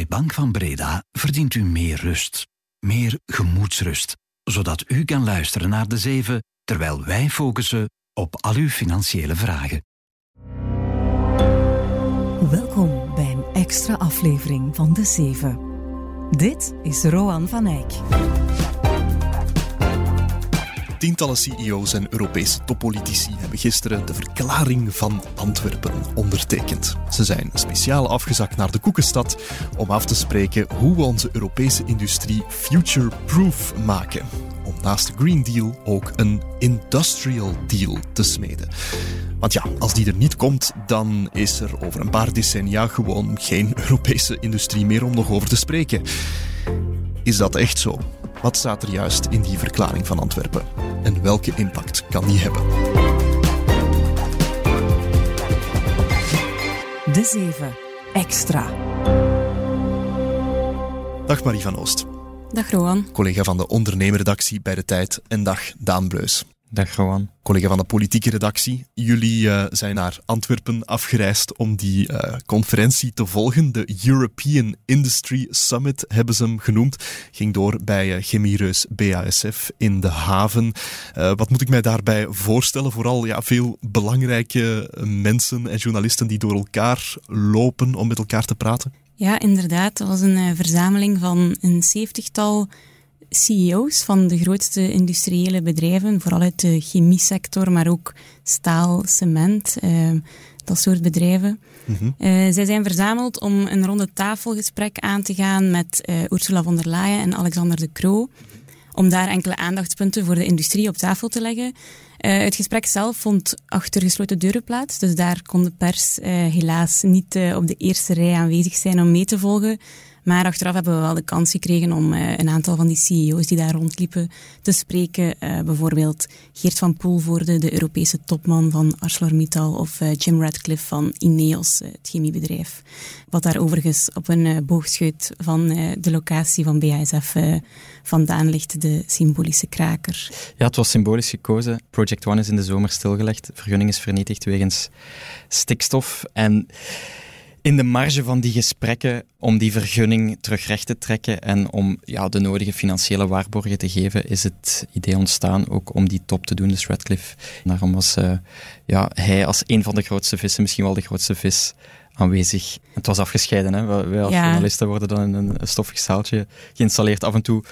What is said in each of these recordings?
Bij Bank van Breda verdient u meer rust, meer gemoedsrust, zodat u kan luisteren naar de zeven terwijl wij focussen op al uw financiële vragen. Welkom bij een extra aflevering van De Zeven. Dit is Roan van Eyck. Tientallen CEO's en Europese toppolitici hebben gisteren de verklaring van Antwerpen ondertekend. Ze zijn speciaal afgezakt naar de Koekenstad om af te spreken hoe we onze Europese industrie future-proof maken. Om naast de Green Deal ook een Industrial Deal te smeden. Want ja, als die er niet komt, dan is er over een paar decennia gewoon geen Europese industrie meer om nog over te spreken. Is dat echt zo? Wat staat er juist in die verklaring van Antwerpen? En welke impact kan die hebben? De 7 Extra. Dag Marie van Oost. Dag Rowan. Collega van de ondernemerredactie bij De Tijd. En dag Daan Bleus. Dag Rowan. Collega van de politieke redactie. Jullie uh, zijn naar Antwerpen afgereisd om die uh, conferentie te volgen. De European Industry Summit hebben ze hem genoemd. Ging door bij uh, chemiereus BASF in de haven. wat moet ik mij daarbij voorstellen? Vooral ja, veel belangrijke mensen en journalisten die door elkaar lopen om met elkaar te praten. Ja, inderdaad. Het was een verzameling van een zeventigtal CEO's van de grootste industriële bedrijven, vooral uit de chemiesector, maar ook staal, cement, uh, dat soort bedrijven. Mm zij zijn verzameld om een ronde tafelgesprek aan te gaan met uh, Ursula von der Leyen en Alexander de Croo, om daar enkele aandachtspunten voor de industrie op tafel te leggen. het gesprek zelf vond achter gesloten deuren plaats, dus daar kon de pers helaas niet op de eerste rij aanwezig zijn om mee te volgen. Maar achteraf hebben we wel de kans gekregen om uh, een aantal van die CEO's die daar rondliepen te spreken. Uh, bijvoorbeeld Geert van Poelvoorde, de Europese topman van ArcelorMittal, of uh, Jim Radcliffe van Ineos, het chemiebedrijf. Wat daar overigens op een boogscheut van de locatie van BASF vandaan ligt, de symbolische kraker. Ja, het was symbolisch gekozen. Project One is in de zomer stilgelegd. Vergunning is vernietigd wegens stikstof. En in de marge van die gesprekken om die vergunning terug recht te trekken en om ja, de nodige financiële waarborgen te geven, is het idee ontstaan ook om die top te doen, dus Radcliffe. Daarom was uh, ja, hij als een van de grootste vissen, misschien wel de grootste vis, aanwezig. Het was afgescheiden. Hè? Wij als journalisten worden dan in een stoffig zaaltje geïnstalleerd. Af en toe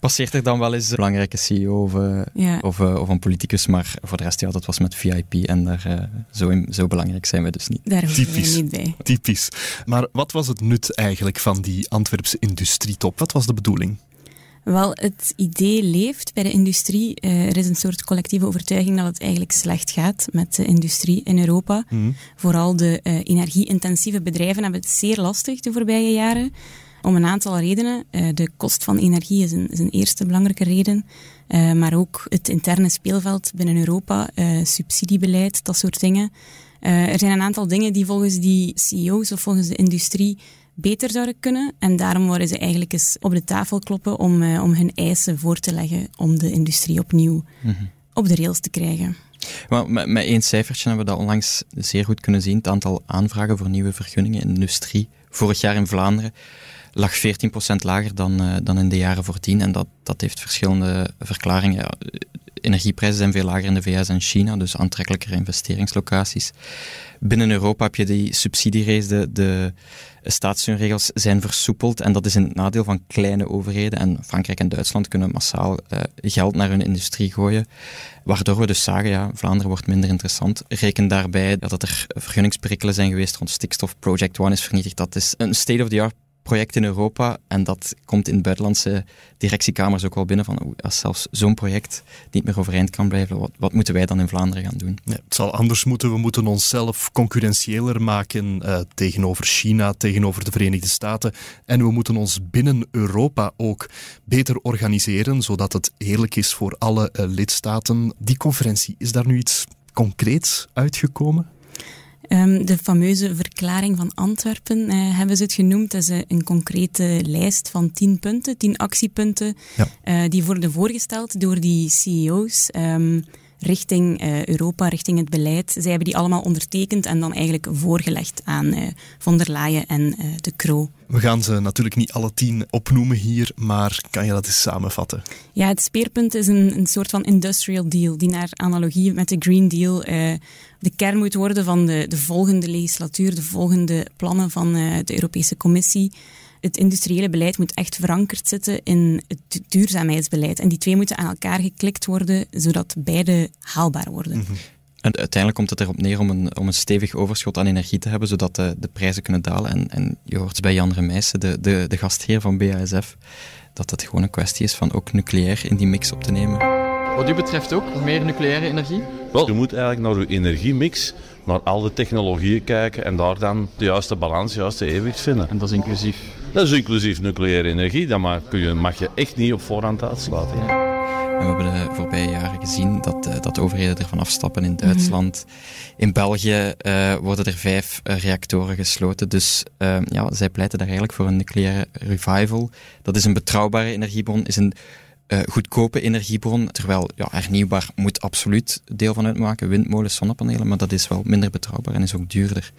passeert er dan wel eens een belangrijke CEO of, uh, of, uh, of, een politicus, maar voor de rest, ja, dat was met VIP en daar, uh, zo, zo belangrijk zijn we dus niet. Daar Typisch. we niet bij. Typisch. Maar wat was het nut eigenlijk van die Antwerpse industrietop? Wat was de bedoeling? Wel, het idee leeft bij de industrie. er is een soort collectieve overtuiging dat het eigenlijk slecht gaat met de industrie in Europa. Mhm. Vooral de energie-intensieve bedrijven hebben het zeer lastig de voorbije jaren. Om een aantal redenen. Uh, de kost van energie is een, is een eerste belangrijke reden. Uh, maar ook het interne speelveld binnen Europa, uh, subsidiebeleid, dat soort dingen. er zijn een aantal dingen die volgens die CEO's of volgens de industrie beter zouden kunnen. En daarom worden ze eigenlijk eens op de tafel kloppen om, om hun eisen voor te leggen om de industrie opnieuw mm -hmm. op de rails te krijgen. Maar met, met één cijfertje hebben we dat onlangs zeer goed kunnen zien. Het aantal aanvragen voor nieuwe vergunningen in de industrie vorig jaar in Vlaanderen lag 14% lager dan, uh, dan in de jaren voordien. En dat, dat heeft verschillende verklaringen. Ja, energieprijzen zijn veel lager in de VS en China, dus aantrekkelijkere investeringslocaties. Binnen Europa heb je die subsidierace, de, de staatssteunregels zijn versoepeld en dat is in het nadeel van kleine overheden. En Frankrijk en Duitsland kunnen massaal uh, geld naar hun industrie gooien, waardoor we dus zagen, ja, Vlaanderen wordt minder interessant. Reken daarbij dat er vergunningsperikelen zijn geweest rond stikstof. Project One is vernietigd. Dat is een state-of-the-art project in Europa. En dat komt in buitenlandse directiekamers ook wel binnen van als zelfs zo'n project niet meer overeind kan blijven, wat, wat moeten wij dan in Vlaanderen gaan doen? Ja, het zal anders moeten. We moeten onszelf concurrentiëler maken uh, tegenover China, tegenover de Verenigde Staten. En we moeten ons binnen Europa ook beter organiseren, zodat het eerlijk is voor alle uh, lidstaten. Die conferentie, is daar nu iets concreets uitgekomen? Um, de fameuze verklaring van Antwerpen uh, hebben ze het genoemd. Dat is uh, een concrete lijst van tien punten, tien actiepunten, ja. uh, die worden voorgesteld door die CEO's. Um, richting uh, Europa, richting het beleid. Zij hebben die allemaal ondertekend en dan eigenlijk voorgelegd aan uh, von der Leyen en uh, de Croo. We gaan ze natuurlijk niet alle tien opnoemen hier, maar kan je dat eens samenvatten? Ja, het speerpunt is een, een soort van industrial deal, die naar analogie met de Green Deal de kern moet worden van de, de volgende legislatuur, de volgende plannen van de Europese Commissie het industriële beleid moet echt verankerd zitten in het duurzaamheidsbeleid. En die twee moeten aan elkaar geklikt worden, zodat beide haalbaar worden. Mhm. En uiteindelijk komt het erop neer om een, om een stevig overschot aan energie te hebben, zodat de, de prijzen kunnen dalen. En, en je hoort bij Jan Remijssen, de, de, de gastheer van BASF, dat het gewoon een kwestie is van ook nucleair in die mix op te nemen. Wat u betreft ook meer nucleaire energie? Wel, je moet eigenlijk naar uw energiemix naar al de technologieën kijken en daar dan de juiste balans, de juiste evenwicht vinden. En dat is inclusief? Dat is inclusief nucleaire energie. Dat mag je, mag je echt niet op voorhand uitsluiten. En we hebben de voorbije jaren gezien dat, uh, dat overheden ervan afstappen in Duitsland. In België uh, worden er vijf uh, reactoren gesloten. Dus ja, zij pleiten daar eigenlijk voor een nucleaire revival. Dat is een betrouwbare energiebron, is een goedkope energiebron. Terwijl ja, hernieuwbaar moet absoluut deel van uitmaken. Windmolens, zonnepanelen, maar dat is wel minder betrouwbaar en is ook duurder.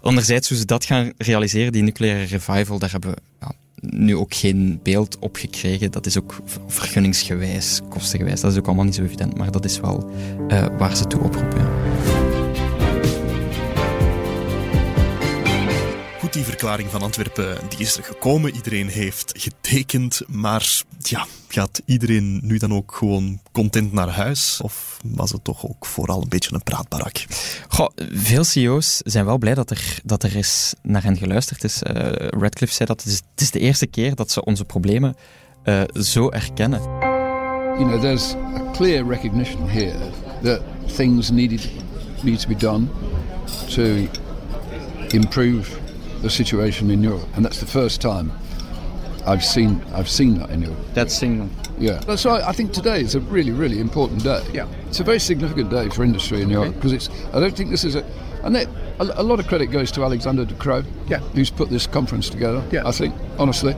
Anderzijds, hoe ze dat gaan realiseren, die nucleaire revival, daar hebben we ja, nu ook geen beeld op gekregen. Dat is ook vergunningsgewijs, kostengewijs, dat is ook allemaal niet zo evident. Maar dat is wel uh, waar ze toe oproepen. Die verklaring van Antwerpen die is er gekomen. Iedereen heeft getekend. Maar ja, gaat iedereen nu dan ook gewoon content naar huis? Of was het toch ook vooral een beetje een praatbarak? Goh, veel CEO's zijn wel blij dat er, dat er is naar hen geluisterd is. Uh, Radcliffe zei dat het is, het is de eerste keer dat ze onze problemen uh, zo erkennen. You know, there's a clear recognition here that things needed, need to be done to improve the situation in Europe, and that's the first time I've seen I've seen that in Europe. That signal. Yeah. So I, I think today is a really really important day. Yeah. It's a very significant day for industry in Europe because it's. I don't think this is a. And they, a, a, lot of credit goes to Alexander De Croo, yeah. who's put this conference together. Yeah. I think honestly.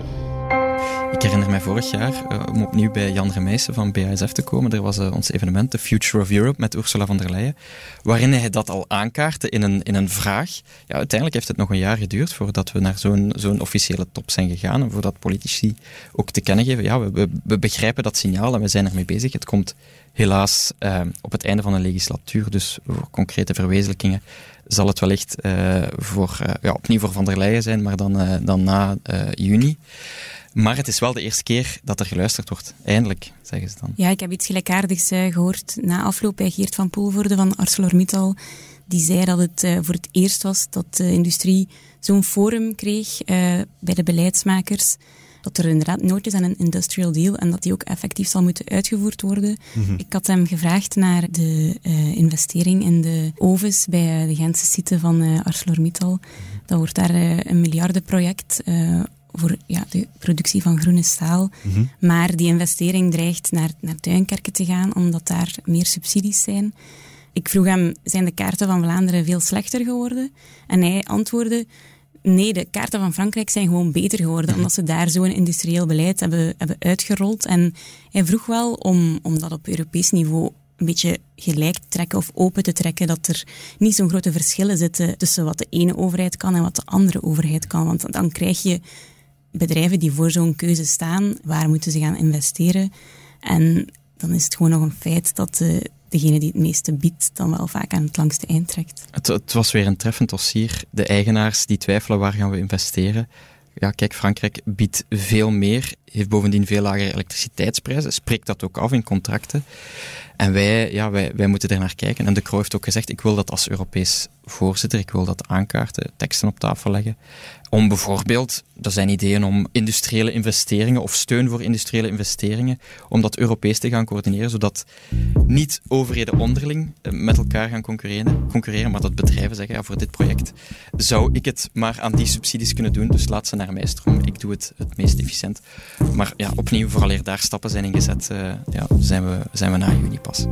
Ik herinner mij vorig jaar, uh, om opnieuw bij Jan Remijssen van BASF te komen, er was uh, ons evenement, The Future of Europe, met Ursula von der Leyen, waarin hij dat al aankaartte in een, in een vraag. Ja, uiteindelijk heeft het nog een jaar geduurd voordat we naar zo'n zo'n officiële top zijn gegaan en voordat politici ook te kennen geven, ja, we, we, begrijpen dat signaal en we zijn ermee bezig. Het komt helaas uh, op het einde van een legislatuur, dus voor concrete verwezenlijkingen zal het wellicht voor, ja, opnieuw voor Van der Leyen zijn, maar dan, dan na juni. Maar het is wel de eerste keer dat er geluisterd wordt. Eindelijk, zeggen ze dan. Ja, ik heb iets gelijkaardigs uh, gehoord na afloop bij Geert van Poelvoorde van ArcelorMittal. Die zei dat het uh, voor het eerst was dat de industrie zo'n forum kreeg uh, bij de beleidsmakers. Dat er inderdaad nood is aan een industrial deal en dat die ook effectief zal moeten uitgevoerd worden. Mm -hmm. Ik had hem gevraagd naar de investering in de ovens bij de Gentse site van ArcelorMittal. Dat wordt daar een miljardenproject voor ja, de productie van groene staal. Mhm. Maar die investering dreigt naar, naar Duinkerken te gaan, omdat daar meer subsidies zijn. Ik vroeg hem, zijn de kaarten van Vlaanderen veel slechter geworden? En hij antwoordde, nee, de kaarten van Frankrijk zijn gewoon beter geworden, mhm. omdat ze daar zo'n industrieel beleid hebben, hebben uitgerold. En hij vroeg wel om, om dat op Europees niveau een beetje gelijk te trekken of open te trekken, dat er niet zo'n grote verschillen zitten tussen wat de ene overheid kan en wat de andere overheid kan. Want dan krijg je bedrijven die voor zo'n keuze staan, waar moeten ze gaan investeren? En dan is het gewoon nog een feit dat de, degene die het meeste biedt, dan wel vaak aan het langste eind trekt. Het, het was weer een treffend dossier. De eigenaars die twijfelen waar gaan we investeren. Ja, kijk, Frankrijk biedt veel meer, heeft bovendien veel lagere elektriciteitsprijzen, spreekt dat ook af in contracten. En wij, ja, wij, wij moeten er naar kijken. En de Croo heeft ook gezegd, ik wil dat als Europees voorzitter, ik wil dat aankaarten, teksten op tafel leggen. Om bijvoorbeeld, er zijn ideeën om industriële investeringen of steun voor industriële investeringen, om dat Europees te gaan coördineren, zodat niet overheden onderling eh, met elkaar gaan concurreren, concurreren maar dat bedrijven zeggen, ja, voor dit project zou ik het maar aan die subsidies kunnen doen, dus laat ze naar mij stromen, ik doe het het meest efficiënt. Maar ja, opnieuw, vooraleer daar stappen zijn ingezet, uh, ja, zijn, we, zijn we na juni pas.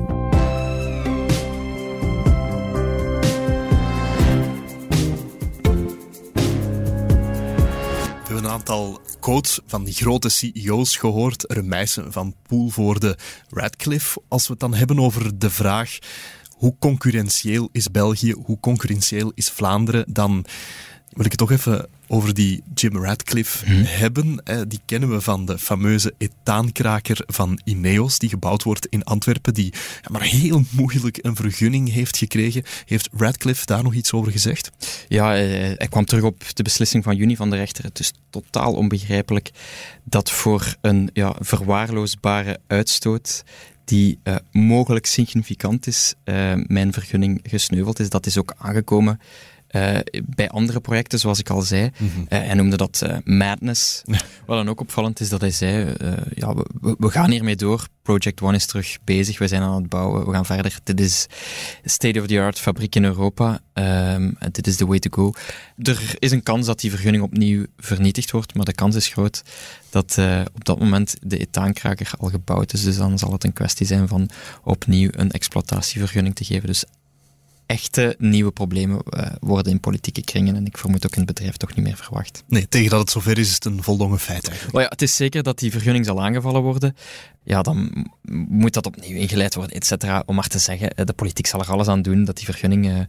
een aantal quotes van die grote CEO's gehoord. Remijsen van Poelvoorde, Radcliffe. Als we het dan hebben over de vraag hoe concurrentieel is België, hoe concurrentieel is Vlaanderen, dan wil ik het toch even over die Jim Radcliffe Mhm. hebben. Die kennen we van de fameuze etaankraker van Ineos, die gebouwd wordt in Antwerpen, die maar heel moeilijk een vergunning heeft gekregen. Heeft Radcliffe daar nog iets over gezegd? Ja, hij kwam terug op de beslissing van juni van de rechter. Het is totaal onbegrijpelijk dat voor een ja, verwaarloosbare uitstoot die eh, mogelijk significant is, eh, mijn vergunning gesneuveld is. Dat is ook aangekomen eh, bij andere projecten, zoals ik al zei. Eh, hij noemde dat eh, madness. Wat dan ook opvallend is dat hij zei, ja, we- gaan hiermee door. Project One is terug bezig, we zijn aan het bouwen, we gaan verder. Dit is state-of-the-art fabriek in Europa. Ehm, dit is the way to go. Er is een kans dat die vergunning opnieuw vernietigd wordt, maar de kans is groot dat op dat moment de etaankraker al gebouwd is. Dus dan zal het een kwestie zijn van opnieuw een exploitatievergunning te geven. Dus echte nieuwe problemen eh, worden in politieke kringen en ik vermoed ook in het bedrijf toch niet meer verwacht. Nee, tegen dat het zover is, is het een voldongen feit eigenlijk. Oh ja, het is zeker dat die vergunning zal aangevallen worden. Ja, dan moet dat opnieuw ingeleid worden, et cetera. Om maar te zeggen, eh, de politiek zal er alles aan doen dat die vergunning eh,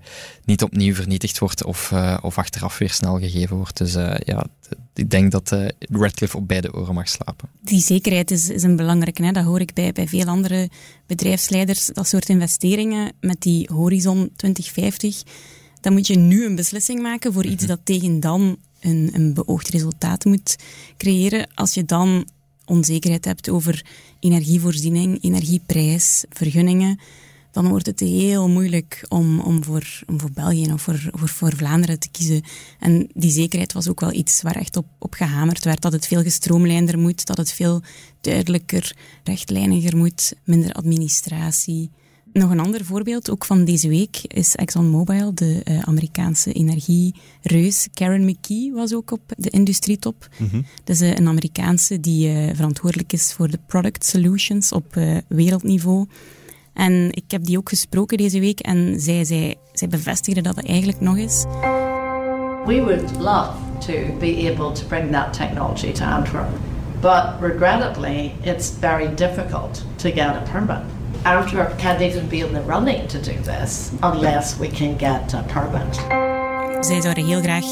niet opnieuw vernietigd wordt of, eh, of achteraf weer snel gegeven wordt. Dus ja, ik denk dat Radcliffe op beide oren mag slapen. Die zekerheid is, is een belangrijke. Hè? Dat hoor ik bij, bij veel andere bedrijfsleiders. Dat soort investeringen met die horizon 2050. Dan moet je nu een beslissing maken voor iets dat tegen dan een, een beoogd resultaat moet creëren. Als je dan onzekerheid hebt over energievoorziening, energieprijs, vergunningen, dan wordt het heel moeilijk om, om, voor, om voor België of voor, voor, voor Vlaanderen te kiezen. En die zekerheid was ook wel iets waar echt op, op gehamerd werd. Dat het veel gestroomlijnder moet, dat het veel duidelijker, rechtlijniger moet, minder administratie. Nog een ander voorbeeld, ook van deze week, is ExxonMobil, de eh, Amerikaanse energiereus. Karen McKee was ook op de industrietop. Dat is eh, een Amerikaanse die eh, verantwoordelijk is voor de product solutions op eh, wereldniveau. En ik heb die ook gesproken deze week en zij, zij, zij bevestigde dat het eigenlijk nog is. We would love to be able to bring that technology to Antwerp, but regrettably, it's very difficult to get a permit. Antwerp can't even be in the running to do this unless we can get a permit. Zij zouden heel graag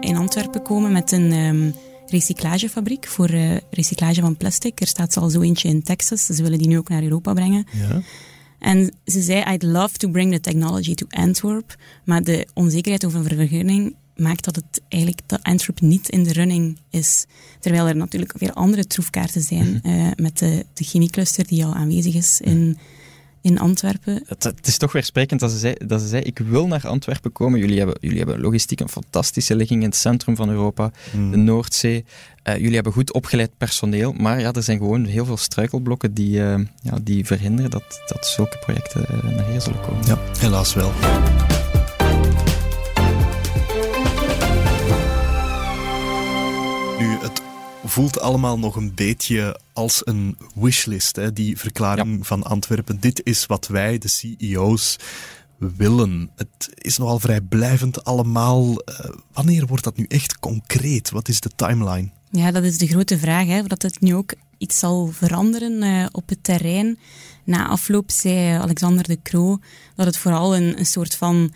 in Antwerpen komen met een ehm, recyclagefabriek voor eh, recyclage van plastic. Er staat al zo eentje in Texas. Ze willen die nu ook naar Europa brengen. Ja. En ze zei, I'd love to bring the technology to Antwerp. Maar de onzekerheid over een vergunning maakt dat het eigenlijk dat Antwerp niet in de running is. Terwijl er natuurlijk weer andere troefkaarten zijn eh, met de, de chemiecluster die al aanwezig is in, in Antwerpen. Het, het is toch weer sprekend dat ze, zei, dat ze zei, ik wil naar Antwerpen komen. Jullie hebben, jullie hebben logistiek een fantastische ligging in het centrum van Europa, de Noordzee. Eh, jullie hebben goed opgeleid personeel, maar ja, er zijn gewoon heel veel struikelblokken die, eh, ja, die verhinderen dat, dat zulke projecten naar hier zullen komen. Ja, helaas wel. Voelt allemaal nog een beetje als een wishlist, hè, die verklaring van Antwerpen. Dit is wat wij, de CEO's, willen. Het is nogal vrijblijvend allemaal. Eh, wanneer wordt dat nu echt concreet? Wat is de timeline? Ja, dat is de grote vraag. Hè, of dat het nu ook iets zal veranderen eh, op het terrein. Na afloop zei Alexander de Croo dat het vooral een, een soort van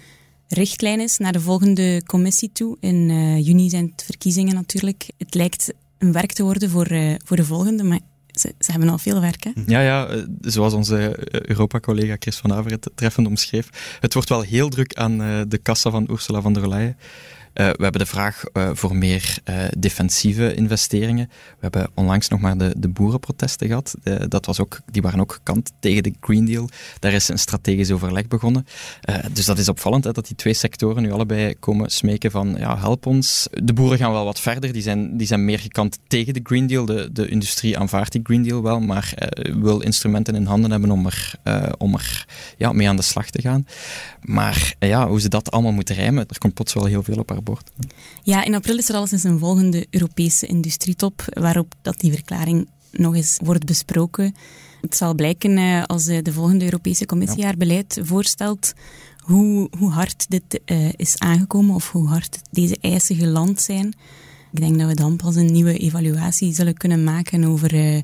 richtlijn is naar de volgende commissie toe. In eh, juni zijn het verkiezingen natuurlijk. Het lijkt een werk te worden voor, eh, voor de volgende, maar ze, ze hebben al veel werk. Hè? Ja, ja, eh, zoals onze eh, Europa-collega Chris van Aver het treffend omschreef. Het wordt wel heel druk aan de kassa van Ursula von der Leyen. Eh, we hebben de vraag eh, voor meer eh, defensieve investeringen. We hebben onlangs nog maar de, de boerenprotesten gehad. Eh, dat was ook, die waren ook gekant tegen de Green Deal. Daar is een strategisch overleg begonnen. Dus dat is opvallend hè, dat die twee sectoren nu allebei komen smeken van ja, help ons. De boeren gaan wel wat verder. Die zijn, die zijn meer gekant tegen de Green Deal. De, de industrie aanvaardt die Green Deal wel, maar wil instrumenten in handen hebben om er, om er ja, mee aan de slag te gaan. Maar ja, hoe ze dat allemaal moeten rijmen, er komt plots wel heel veel op haar Ja, in april is er al eens een volgende Europese industrietop waarop dat die verklaring nog eens wordt besproken. Het zal blijken eh, als eh, de volgende Europese Commissie haar beleid voorstelt hoe, hoe hard dit eh, is aangekomen of hoe hard deze eisen geland zijn. Ik denk dat we dan pas een nieuwe evaluatie zullen kunnen maken over uh,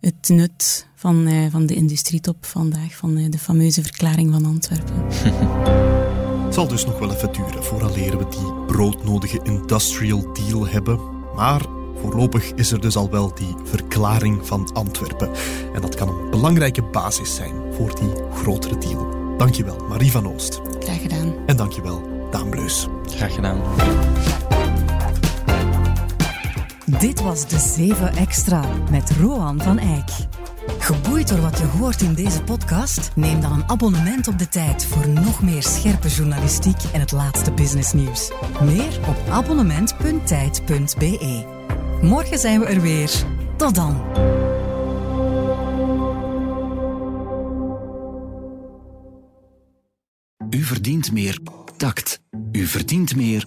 het nut van, uh, van de industrietop vandaag, van de fameuze verklaring van Antwerpen. Het zal dus nog wel even duren vooraleer we die broodnodige industrial deal hebben. Maar voorlopig is er dus al wel die verklaring van Antwerpen. En dat kan een belangrijke basis zijn voor die grotere deal. Dankjewel, Marie van Oost. Graag gedaan. En dankjewel, Daan Bleus. Graag gedaan. Dit was de 7 Extra met Roan van Eyck. Geboeid door wat je hoort in deze podcast? Neem dan een abonnement op de tijd voor nog meer scherpe journalistiek en het laatste businessnieuws. Meer op abonnement.tijd.be. Morgen zijn we er weer. Tot dan. U verdient meer tact. U verdient meer